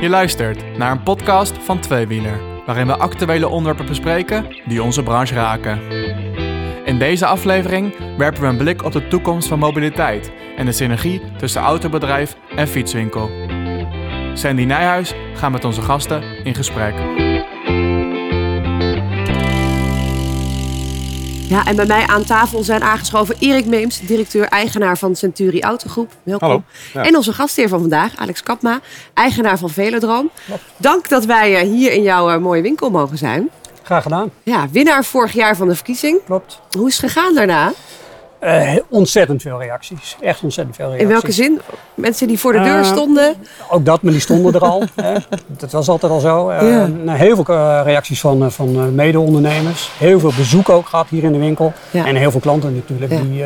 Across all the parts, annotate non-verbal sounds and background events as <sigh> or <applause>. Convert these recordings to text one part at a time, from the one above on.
Je luistert naar een podcast van Tweewieler, waarin we actuele onderwerpen bespreken die onze branche raken. In deze aflevering werpen we een blik op de toekomst van mobiliteit en de synergie tussen autobedrijf en fietswinkel. Sandy Nijhuis gaat met onze gasten in gesprek. Ja, en bij mij aan tafel zijn aangeschoven Erik Meems, directeur-eigenaar van Centuri Autogroep. Welkom. Hallo. Ja. En onze gastheer van vandaag, Alex Kapma, eigenaar van Velodroom. Dank dat wij eh, hier in jouw eh, mooie winkel mogen zijn. Graag gedaan, Ja, winnaar vorig jaar van de verkiezing. klopt. Hoe is het gegaan daarna? Eh, ontzettend veel reacties. Echt ontzettend veel reacties. In welke zin? Mensen die voor de deur Eh, stonden? Ook dat, maar die stonden er al. <laughs> hè. Dat was altijd al zo. Eh, Ja. nou, Heel veel reacties van, van mede-ondernemers. Heel veel bezoek ook gehad hier in de winkel. Ja. En heel veel klanten natuurlijk Ja. die,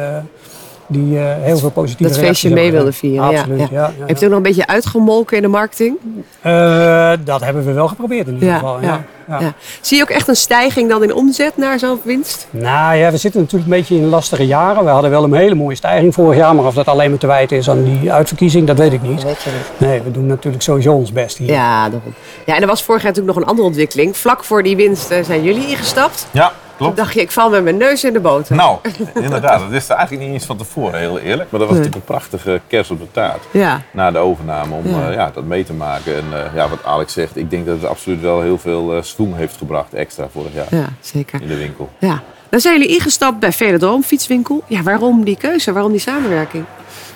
die eh, heel veel positieve Dat reacties feestje mee gedaan. vieren. ja, Absoluut, ja. ja. ja, Heeft u ja. ook nog een beetje uitgemolken in de marketing? Eh, dat hebben we wel geprobeerd in ieder Ja, geval. ja, Ja, ja. Ja. Zie je ook echt een stijging dan in omzet naar zo'n winst? Nou ja, we zitten natuurlijk een beetje in lastige jaren. We hadden wel een hele mooie stijging vorig jaar, maar of dat alleen maar te wijten is aan die uitverkiezing, dat weet ik niet. weet je niet. Nee, we doen natuurlijk sowieso ons best hier. Ja, daarom. Ja, en er was vorig jaar natuurlijk nog een andere ontwikkeling. Vlak voor die winst eh, zijn jullie ingestapt. Ja, Toen dacht je, ik val met mijn neus in de boter. Nou, <laughs> inderdaad. Dat er eigenlijk niet eens van tevoren, heel eerlijk. Maar dat was Nee. natuurlijk een prachtige kerst op de taart. Ja, Na de overname om Ja. ja. ja, dat mee te maken. En eh, ja, wat Alex zegt, ik denk dat het absoluut wel heel veel eh schoen heeft gebracht extra vorig jaar ja, zeker. in de winkel. Ja. Dan zijn jullie ingestapt bij Velodroom, fietswinkel. Ja, waarom die keuze? Waarom die samenwerking?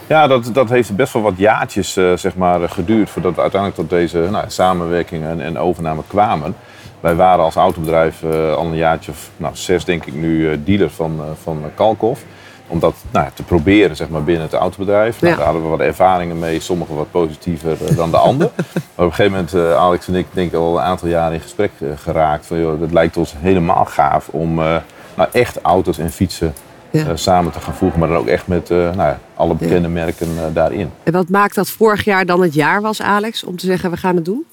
Ja, dat, dat heeft best wel wat jaartjes eh, zeg maar, eh, geduurd voordat we uiteindelijk tot deze nou, samenwerking en, en overname kwamen. Wij waren als autobedrijf eh, al een jaartje of nou, zes denk ik nu eh, dealer van, eh, van Kalkhoff. Om dat nou, te proberen zeg maar, binnen het autobedrijf. Nou. Daar hadden we wat ervaringen mee, sommige wat positiever dan de ander. <laughs> maar op een gegeven moment, Alex en ik, denk al een aantal jaren in gesprek geraakt. Van, joh, het lijkt ons helemaal gaaf om nou, echt auto's en fietsen Ja. samen te gaan voegen. Maar dan ook echt met nou ja, alle bekende merken daarin. En wat maakt dat vorig jaar dan het jaar was, Alex, om te zeggen we gaan het doen?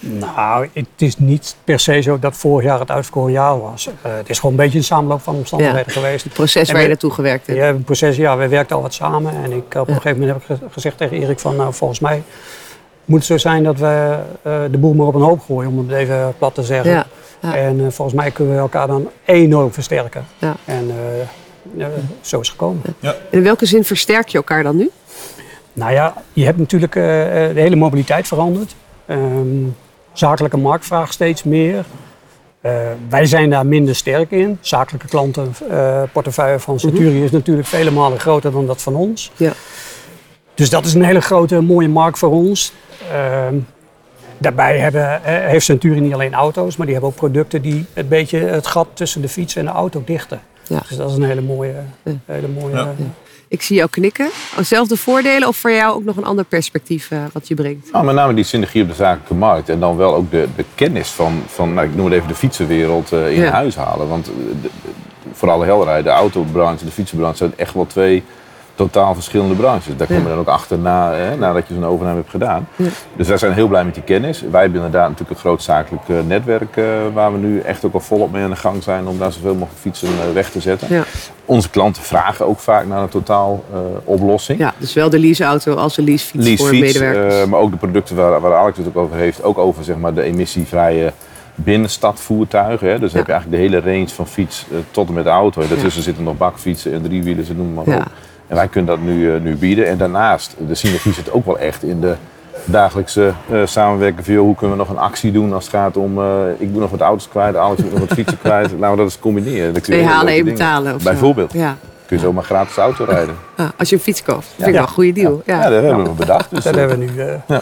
Nou, het is niet per se zo dat vorig jaar het uitverkoren jaar was. Eh, het is gewoon een beetje een samenloop van omstandigheden geweest. Het proces En waar je we- naartoe gewerkt hebt. Ja, het proces, ja, we werkten al wat samen. En ik, op Ja. een gegeven moment heb ik ge- gezegd tegen Erik van, nou, volgens mij moet het zo zijn dat we eh, de boel maar op een hoop gooien, om het even plat te zeggen. Ja, ja. En eh, volgens mij kunnen we elkaar dan enorm versterken. Ja. En zo is het gekomen. En in welke zin versterk je elkaar dan nu? Nou ja, je hebt natuurlijk eh, eh, de hele mobiliteit veranderd. Ehm, zakelijke markt vraagt steeds meer. Eh, wij zijn daar minder sterk in. Zakelijke klantenportefeuille van Centuri is natuurlijk vele malen groter dan dat van ons. Ja. Dus dat is een hele grote, mooie markt voor ons. Ehm, daarbij hebben, eh, heeft Centuri niet alleen auto's, maar die hebben ook producten die een beetje het gat tussen de fiets en de auto dichten. Ja. Dus dat is een hele mooie, Ja. hele mooie Ja. Ik zie jou knikken. Zelfde voordelen of voor jou ook nog een ander perspectief eh, wat je brengt? Nou, met name die synergie op de zakelijke markt. En dan wel ook de, de kennis van, van nou, ik noem het even de fietsenwereld eh, in Ja. huis halen. Want eh, de- de- voor alle helderheid, de autobranche en de fietsenbranche zijn echt wel twee totaal verschillende branches. Daar kom je Ja. dan ook achter na, hè, nadat je zo'n overname hebt gedaan. Ja. Dus wij zijn heel blij met die kennis. Wij hebben inderdaad natuurlijk een groot zakelijk eh, netwerk eh, waar we nu echt ook al volop mee aan de gang zijn om daar zoveel mogelijk fietsen eh, weg te zetten. Ja. Onze klanten vragen ook vaak naar een totaal oplossing. ja, dus wel de leaseauto als de leasefiets voor medewerkers. maar ook de producten waar, waar Alex het ook over heeft. Ook over zeg maar, de emissievrije binnenstadvoertuigen. Hè. Dus dan heb je eigenlijk de hele range van fiets tot en met de auto. En daartussen zitten nog bakfietsen en driewielers en noem maar Ja. En wij kunnen dat nu, eh, nu bieden. En daarnaast, de synergie zit ook wel echt in de dagelijkse eh, samenwerking. Van, joh, hoe kunnen we nog een actie doen als het gaat om... eh, ik doe nog wat auto's kwijt, Alex moet nog wat fietsen kwijt. Laten we dat eens combineren. Dan kun je halen, betalen. Of zo. Bijvoorbeeld. Ja. Kun je zomaar gratis auto rijden. Ah, als je een fiets koopt. Vind ik Ja. wel een goede deal. Ja. Ja, dat hebben we bedacht. Dus, Dat hebben we nu. eh,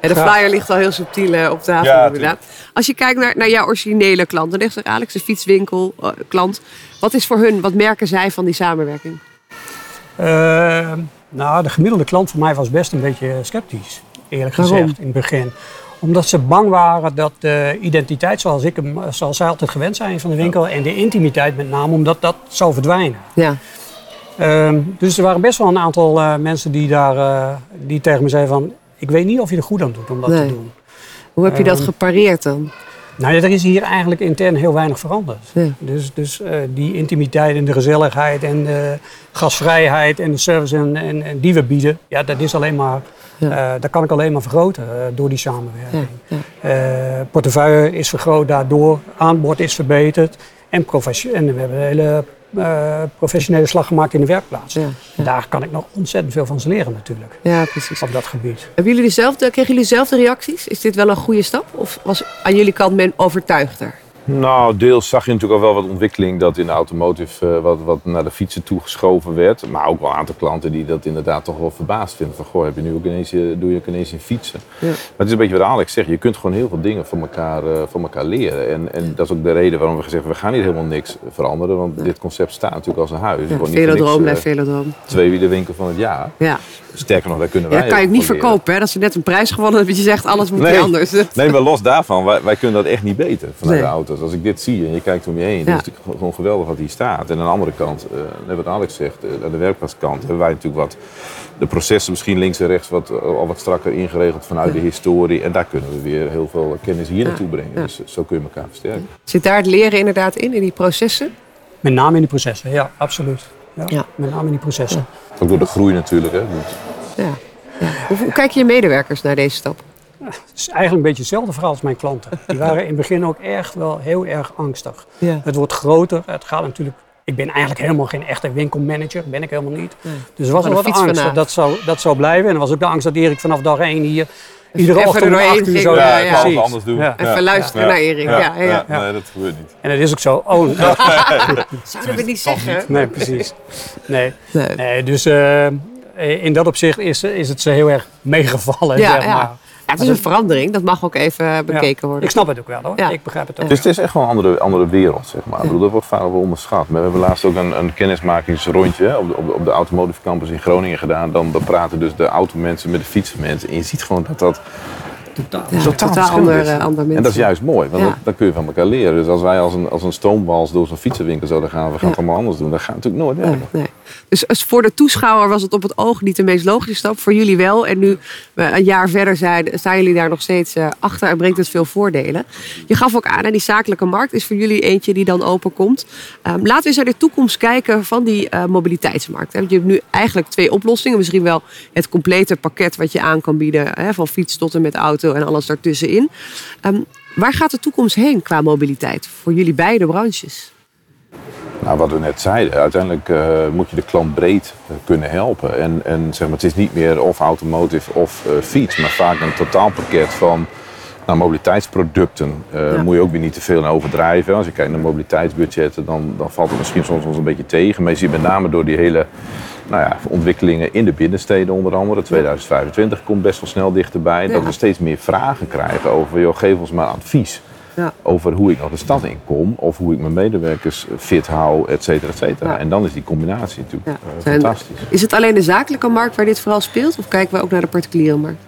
En de flyer ligt al heel subtiel op tafel Ja, inderdaad. Als je kijkt naar, naar jouw originele klant, dan zegt Alex, de fietswinkel klant. Wat is voor hun, wat merken zij van die samenwerking? Eh, nou, de gemiddelde klant voor mij was best een beetje sceptisch, eerlijk Waarom? gezegd, in het begin. Omdat ze bang waren dat de identiteit zoals, ik hem, zoals zij altijd gewend zijn van de winkel en de intimiteit met name, omdat dat zou verdwijnen. Ja, Ehm, dus er waren best wel een aantal eh, mensen die, daar, eh, die tegen me zeiden van, ik weet niet of je er goed aan doet om dat Nee. te doen. hoe heb je dat Ehm, gepareerd dan? Nou ja, er is hier eigenlijk intern heel weinig veranderd. Ja. Dus, dus eh, die intimiteit en de gezelligheid en de gasvrijheid en de service en, en, en die we bieden, ja, dat is alleen maar, Ja. eh, dat kan ik alleen maar vergroten eh, door die samenwerking. Portefeuille is vergroot daardoor, aanbod is verbeterd en, en we hebben een hele eh, professionele slag gemaakt in de werkplaats. Ja, ja. Daar kan ik nog ontzettend veel van ze leren natuurlijk, ja, precies. op dat gebied. Hebben jullie kregen jullie dezelfde reacties? Is dit wel een goede stap? Of was aan jullie kant men overtuigder? Nou, deels zag je natuurlijk al wel wat ontwikkeling dat in de automotive eh, wat, wat naar de fietsen toe geschoven werd. Maar ook wel een aantal klanten die dat inderdaad toch wel verbaasd vinden. Van, goh, heb je nu ook ineens, je- doe je ook ineens in fietsen? Ja. Maar het is een beetje wat Alex zegt. Je kunt gewoon heel veel dingen van elkaar, eh, van elkaar leren. En, en dat is ook de reden waarom we gezegd hebben, we gaan hier helemaal niks veranderen. Want dit concept staat natuurlijk als een huis. Ja, velodroom blijft eh, velodroom. tweewielenwinkel van het jaar. Ja. Sterker nog, daar kunnen ja, wij dat kan je ook niet verkopen. Hè? Dat ze net een prijs gewonnen hebben. Dat je zegt, alles moet Nee. niet anders. Nee, maar los daarvan, wij, wij kunnen dat echt niet beter vanuit Nee. de auto's. Als ik dit zie en je kijkt om je heen, Ja. dan is het gewoon geweldig wat hier staat. En aan de andere kant, eh, net wat Alex zegt, eh, aan de werkplaatskant hebben wij natuurlijk wat de processen misschien links en rechts wat, eh, al wat strakker ingeregeld vanuit de historie. En daar kunnen we weer heel veel kennis hier naartoe brengen. Ja. Dus zo kun je elkaar versterken. Zit daar het leren inderdaad in, in die processen? Met name in die processen, ja, absoluut. Ja, Ja. Met name in die processen. Ook door de groei natuurlijk. Hè. Ja. ja. Hoe, kijken je medewerkers naar deze stap? Het is eigenlijk een beetje hetzelfde verhaal als mijn klanten. Die <laughs> waren in het begin ook echt wel heel erg angstig. Ja. Het wordt groter. Het gaat natuurlijk. Ik ben eigenlijk helemaal geen echte winkelmanager. Ben ik helemaal niet. Dus er was een wat angst dat dat zou, dat zou blijven. En er was ook de angst dat Erik vanaf dag één hier iedere even ochtend er om doorheen acht uur zo... Ja, ik ja. precies. anders doen. Ja. Even luisteren naar Erik. Ja, ja, ja. Nee, dat gebeurt niet. En het is ook zo. Oh, <laughs> dat- Zouden we niet zeggen? nee, precies. Nee. Nee. nee dus eh, in dat opzicht is, is het ze heel erg meegevallen. Ja, zeg ja. maar. Ja, het is een verandering. Dat mag ook even bekeken worden. Ik snap het ook wel hoor. Ja. Ik begrijp het ook. Dus het is echt wel een andere, andere wereld, zeg maar. Ik bedoel, dat wordt vaak wel onderschat. Maar we hebben laatst ook een, een kennismakingsrondje op, de, op, de, op de Automotive Campus in Groningen gedaan. Dan, dan praten dus de automensen met de fietsenmensen. En je ziet gewoon dat dat Totaal. Ja, totaal totaal ander, eh, ander mensen. En dat is juist mooi, want Ja. dat, dan kun je van elkaar leren. Dus als wij als een, als een stoomwals door zo'n fietsenwinkel zouden gaan, we gaan Ja. het allemaal anders doen, dat gaat natuurlijk nooit werken. Nee, nee. Dus als voor de toeschouwer was het op het oog niet de meest logische stap. Voor jullie wel. En nu we een jaar verder zijn, staan jullie daar nog steeds eh, achter en brengt het veel voordelen. Je gaf ook aan, hè, die zakelijke markt is voor jullie eentje die dan openkomt. Ehm, laten we eens naar de toekomst kijken van die eh, mobiliteitsmarkt. Hè. Want je hebt nu eigenlijk twee oplossingen. Misschien wel het complete pakket wat je aan kan bieden. Hè, van fiets tot en met auto en alles daartussenin. Ehm, waar gaat de toekomst heen qua mobiliteit? Voor jullie beide branches. Nou, wat we net zeiden, uiteindelijk eh, moet je de klant breed eh, kunnen helpen. En, en zeg maar, het is niet meer of automotive of eh, fiets, maar vaak een totaalpakket van nou, mobiliteitsproducten. Ja. Moet je ook weer niet te veel overdrijven. Als je kijkt naar mobiliteitsbudgetten, dan, dan valt het misschien soms ons een beetje tegen. Maar je ziet met name door die hele nou ja, ontwikkelingen in de binnensteden onder andere. 2025 komt best wel snel dichterbij. Ja. Dat we steeds meer vragen krijgen over, joh, geef ons maar advies Ja. over hoe ik nog de stad in kom of hoe ik mijn medewerkers fit hou, et cetera, et cetera. Ja. En dan is die combinatie natuurlijk eh, fantastisch. Is het alleen de zakelijke markt waar dit vooral speelt? Of kijken we ook naar de particuliere markt?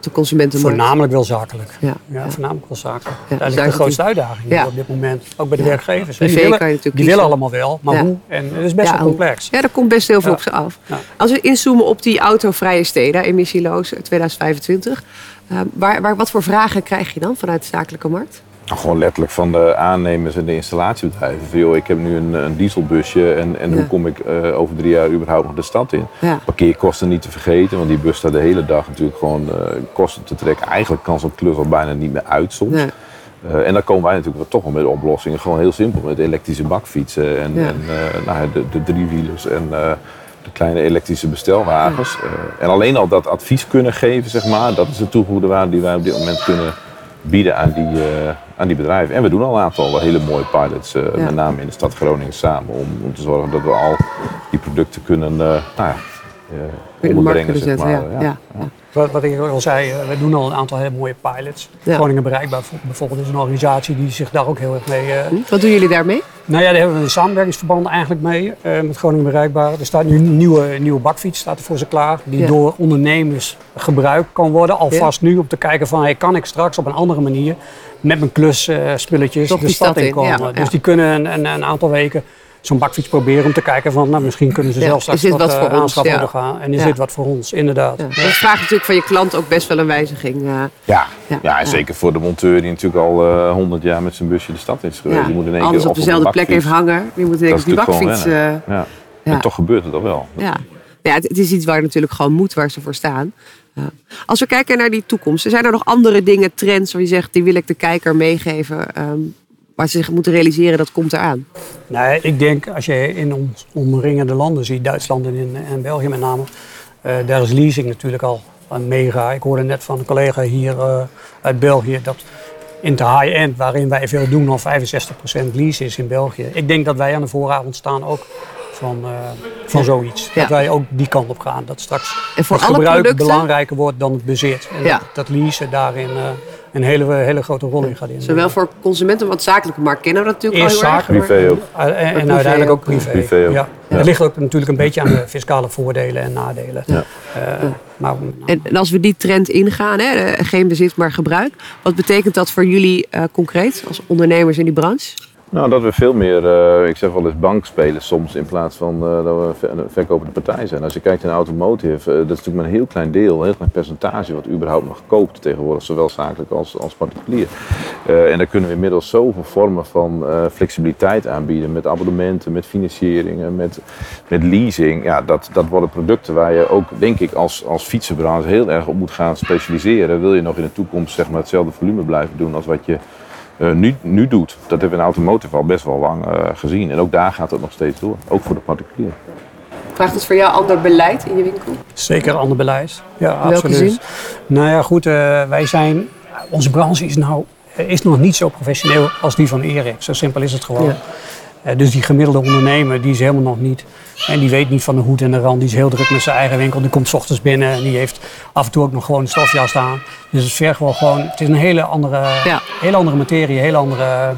De consumentenmarkt? Voornamelijk wel zakelijk. Ja. Ja, Ja. voornamelijk wel zakelijk. Ja, dat is daar de grootste uitdaging Ja. op dit moment. Ook bij de werkgevers. Die willen, die kiezen. willen allemaal wel, maar hoe? En het is best wel complex. Ja, er komt best heel veel op ze af. Als we inzoomen op die autovrije steden, emissieloos eh, 2025. eh, waar, waar, wat voor vragen krijg je dan vanuit de zakelijke markt? Nou, Gewoon letterlijk van de aannemers en de installatiebedrijven. Van, joh, ik heb nu een, een dieselbusje en, en Ja. hoe kom ik eh, over drie jaar überhaupt nog de stad in? Ja. Parkeerkosten niet te vergeten, want die bus staat de hele dag natuurlijk gewoon eh, kosten te trekken. Eigenlijk kan zo'n klus al bijna niet meer uit soms. Nee. Eh, en dan komen wij natuurlijk wel toch wel met oplossingen. Gewoon heel simpel, met elektrische bakfietsen en, Ja. en nou, de, de driewielers en de kleine elektrische bestelwagens. En alleen al dat advies kunnen geven, zeg maar, dat is de toegevoegde waarde die wij op dit moment kunnen bieden aan die, eh, aan die bedrijven. En we doen al een aantal hele mooie pilots, eh, Ja. met name in de stad Groningen samen, om, om te zorgen dat we al die producten kunnen eh, nou ja, eh, In de markt onderbrengen. Zeg maar. Ja. Ja. Ja. Wat, wat ik al zei, eh, we doen al een aantal hele mooie pilots. Ja. Groningen Bereikbaar bijvoorbeeld is een organisatie die zich daar ook heel erg mee... eh, Hm? Wat doen jullie daarmee? Nou ja, daar hebben we een samenwerkingsverband eigenlijk mee eh, met Groningen Bereikbaar. Er staat nu een nieuwe, nieuwe bakfiets staat er voor ze klaar. Die Ja. door ondernemers gebruikt kan worden. Alvast nu om te kijken van hey, kan ik straks op een andere manier met mijn klusspulletjes de stad stad in in, komen. ja, ja. Dus die kunnen een, een, een aantal weken zo'n bakfiets proberen om te kijken van, nou, misschien kunnen ze Ja, zelf is straks dit wat, wat eh, voor ons? aanschaffen Ja. ondergaan. En is Ja. dit wat voor ons, inderdaad. Ja. Dat vraagt natuurlijk van je klant ook best wel een wijziging. eh. Ja, Ja. ja. Ja. en zeker voor de monteur die natuurlijk al eh, honderd jaar met zijn busje de stad is geweest. ja. Die moet in één Anders keer op dezelfde een plek even hangen. Je moet denk Dat ik is die bakfiets... eh, Ja. Ja. En toch gebeurt het al wel. Ja, ja het, het is iets waar natuurlijk gewoon moet, waar ze voor staan. Ja. Als we kijken naar die toekomst, zijn er nog andere dingen, trends, waar je zegt, die wil ik de kijker meegeven, ehm, waar ze zich moeten realiseren, dat komt eraan. Nee, ik denk als je in ons omringende landen ziet, Duitsland en, in, en België met name, eh, daar is leasing natuurlijk al een mega. Ik hoorde net van een collega hier eh, uit België dat in de high-end, waarin wij veel doen, al 65% lease is in België. Ik denk dat wij aan de vooravond staan ook van, eh, van zoiets. Ja. Dat wij ook die kant op gaan. Dat straks En voor het alle gebruik producten? belangrijker wordt dan het bezit. En Ja. dat, dat leasen daarin een hele, hele grote rol in gaat innemen. Zowel voor consumenten, want zakelijke markt kennen we dat natuurlijk Eerst al heel Privé ook. Uh, En, en privé uiteindelijk ook privé. Privé ook. Ja. Ligt ook natuurlijk een beetje aan de fiscale voordelen en nadelen. Ja. Eh, maar, En, en als we die trend ingaan, hè, eh, geen bezit maar gebruik, wat betekent dat voor jullie eh, concreet als ondernemers in die branche? Nou, dat we veel meer, eh, ik zeg wel eens bank spelen soms in plaats van eh, dat we een verkopende partij zijn. Als je kijkt naar automotive, eh, dat is natuurlijk maar een heel klein deel, een heel klein percentage wat überhaupt nog koopt tegenwoordig, zowel zakelijk als, als particulier. En daar kunnen we inmiddels zoveel vormen van flexibiliteit aanbieden met abonnementen, met financieringen, met, met leasing. Ja, dat, dat worden producten waar je ook, denk ik, als, als fietsenbranche heel erg op moet gaan specialiseren. Wil je nog in de toekomst zeg maar, hetzelfde volume blijven doen als wat je eh, nu, nu doet. Dat hebben we in automotive al best wel lang eh, gezien. En ook daar gaat het nog steeds door. Ook voor de particulier. Vraagt het voor jou ander beleid in je winkel? zeker ander beleid. Ja, welke absoluut. zin? Nou ja, goed. eh, wij zijn, onze branche is, nou, is nog niet zo professioneel als die van Erik. Zo simpel is het gewoon. Ja. Eh, dus die gemiddelde ondernemer, die is helemaal nog niet. En die weet niet van de hoed en de rand. Die is heel druk met zijn eigen winkel. Die komt 's ochtends binnen en die heeft af en toe ook nog gewoon een stofjas aan. Dus het vergt wel gewoon. Het is een hele andere, Ja. hele andere materie, heel andere.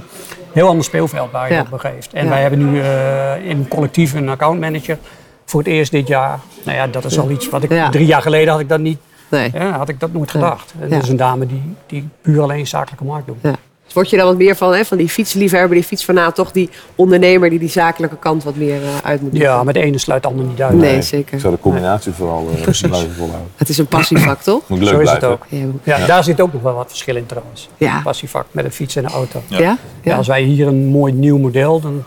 Heel ander speelveld waar je Ja. op begeeft. En Ja. wij hebben nu eh, in collectief een accountmanager voor het eerst dit jaar. Nou ja, dat is al iets wat ik drie jaar geleden had ik dat niet. Nee. Had ik dat nooit gedacht. En. Dat is een dame die, die puur alleen zakelijke markt doet. Dus word je dan wat meer van, hè, van die fietsliefhebber, die fietsfanaat, toch die ondernemer die die zakelijke kant wat meer eh, uit moet doen? Ja, maar de ene sluit de ander niet uit. Nee, zeker. Ik zou de combinatie vooral eh, blijven volhouden. Het is een passievak, toch? Moet leuk Zo is blijven. het ook. Ja. Ja, daar zit ook nog wel wat verschil in trouwens. Ja. Passievak met een fiets en een auto. Ja? Ja? Ja, als wij hier een mooi nieuw model, dan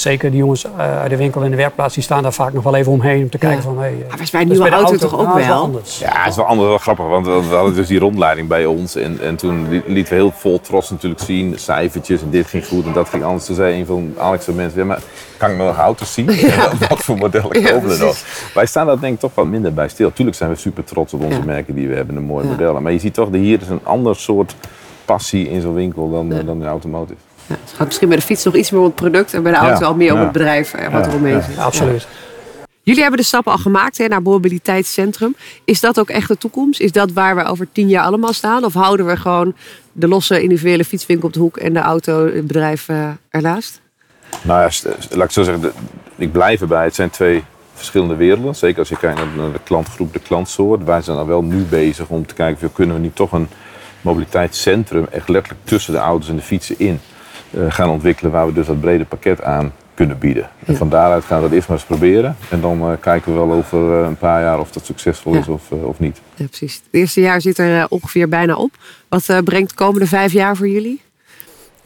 zeker die jongens eh, uit de winkel en de werkplaats, die staan daar vaak nog wel even omheen om te kijken van... Hey, eh, Maar was bij een nieuwe de auto, toch ook nou, wel? anders. Ja, het is wel anders, wel grappig, want we hadden dus die rondleiding bij ons en, en toen li- lieten we heel vol trots natuurlijk zien, cijfertjes en dit ging goed en dat ging anders. Toen zei een van Alex' mensen, ja, maar kan ik nog auto's zien? <laughs> Wat voor modellen Ja, kopen er dan? precies. Wij staan daar denk ik toch wat minder bij stil. Tuurlijk zijn we super trots op onze Ja. merken die we hebben, een mooie Ja. modellen. Maar je ziet toch, dat hier is een ander soort passie in zo'n winkel dan, dan in de automotive. Ja, het gaat misschien bij de fiets nog iets meer om het product en bij de auto Ja, al meer om het bedrijf en wat Ja, er omheen zit. Ja, absoluut. Jullie hebben de stappen al gemaakt hè, naar mobiliteitscentrum. Is dat ook echt de toekomst? Is dat waar we over tien jaar allemaal staan? Of houden we gewoon de losse individuele fietswinkel op de hoek en de auto, het bedrijf eh, ernaast? Nou ja, laat ik zo zeggen, ik blijf erbij. Het zijn twee verschillende werelden. Zeker als je kijkt naar de- klantgroep, de klantsoort. Wij zijn dan wel nu bezig om te kijken, of kunnen we niet toch een mobiliteitscentrum echt letterlijk tussen de auto's en de fietsen in eh, gaan ontwikkelen, waar we dus dat brede pakket aan kunnen bieden. En van daaruit gaan we dat eerst maar eens proberen. En dan eh, kijken we wel over eh, een paar jaar of dat succesvol Ja. is of, eh, of niet. Ja, precies. Het eerste jaar zit er eh, ongeveer bijna op. Wat eh, brengt de komende vijf jaar voor jullie?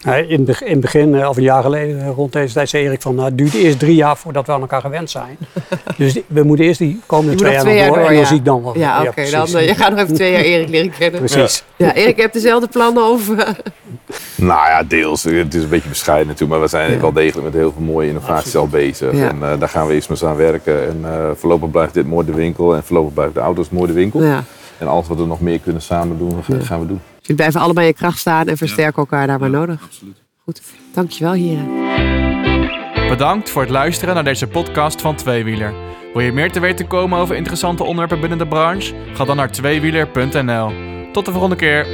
In, het beg- in het begin, eh, of een jaar geleden, eh, rond deze tijd, zei Erik van, nou, het duurt eerst drie jaar voordat we aan elkaar gewend zijn. <laughs> dus we moeten eerst die komende twee jaar nog nog door, en dan ja. zie ik dan wel. Ja, oké. dan, eh, je gaat nog even twee jaar Erik leren kennen. Precies. Ja, Erik, je hebt dezelfde plannen over... Nou ja, deels. Het is een beetje bescheiden natuurlijk, maar we zijn Ja. wel degelijk met heel veel mooie innovaties al bezig. Ja. En eh, daar gaan we eerst maar eens aan werken. En eh, voorlopig blijft dit mooi de winkel en voorlopig blijft de auto's mooi de winkel. Ja. En alles wat we nog meer kunnen samen doen, ga- gaan we doen. Jullie blijven allebei in je kracht staan en versterken elkaar daar waar nodig. Absoluut. Goed, dankjewel heren. Bedankt voor het luisteren naar deze podcast van Tweewieler. Wil je meer te weten komen over interessante onderwerpen binnen de branche? Ga dan naar tweewieler.nl. Tot de volgende keer.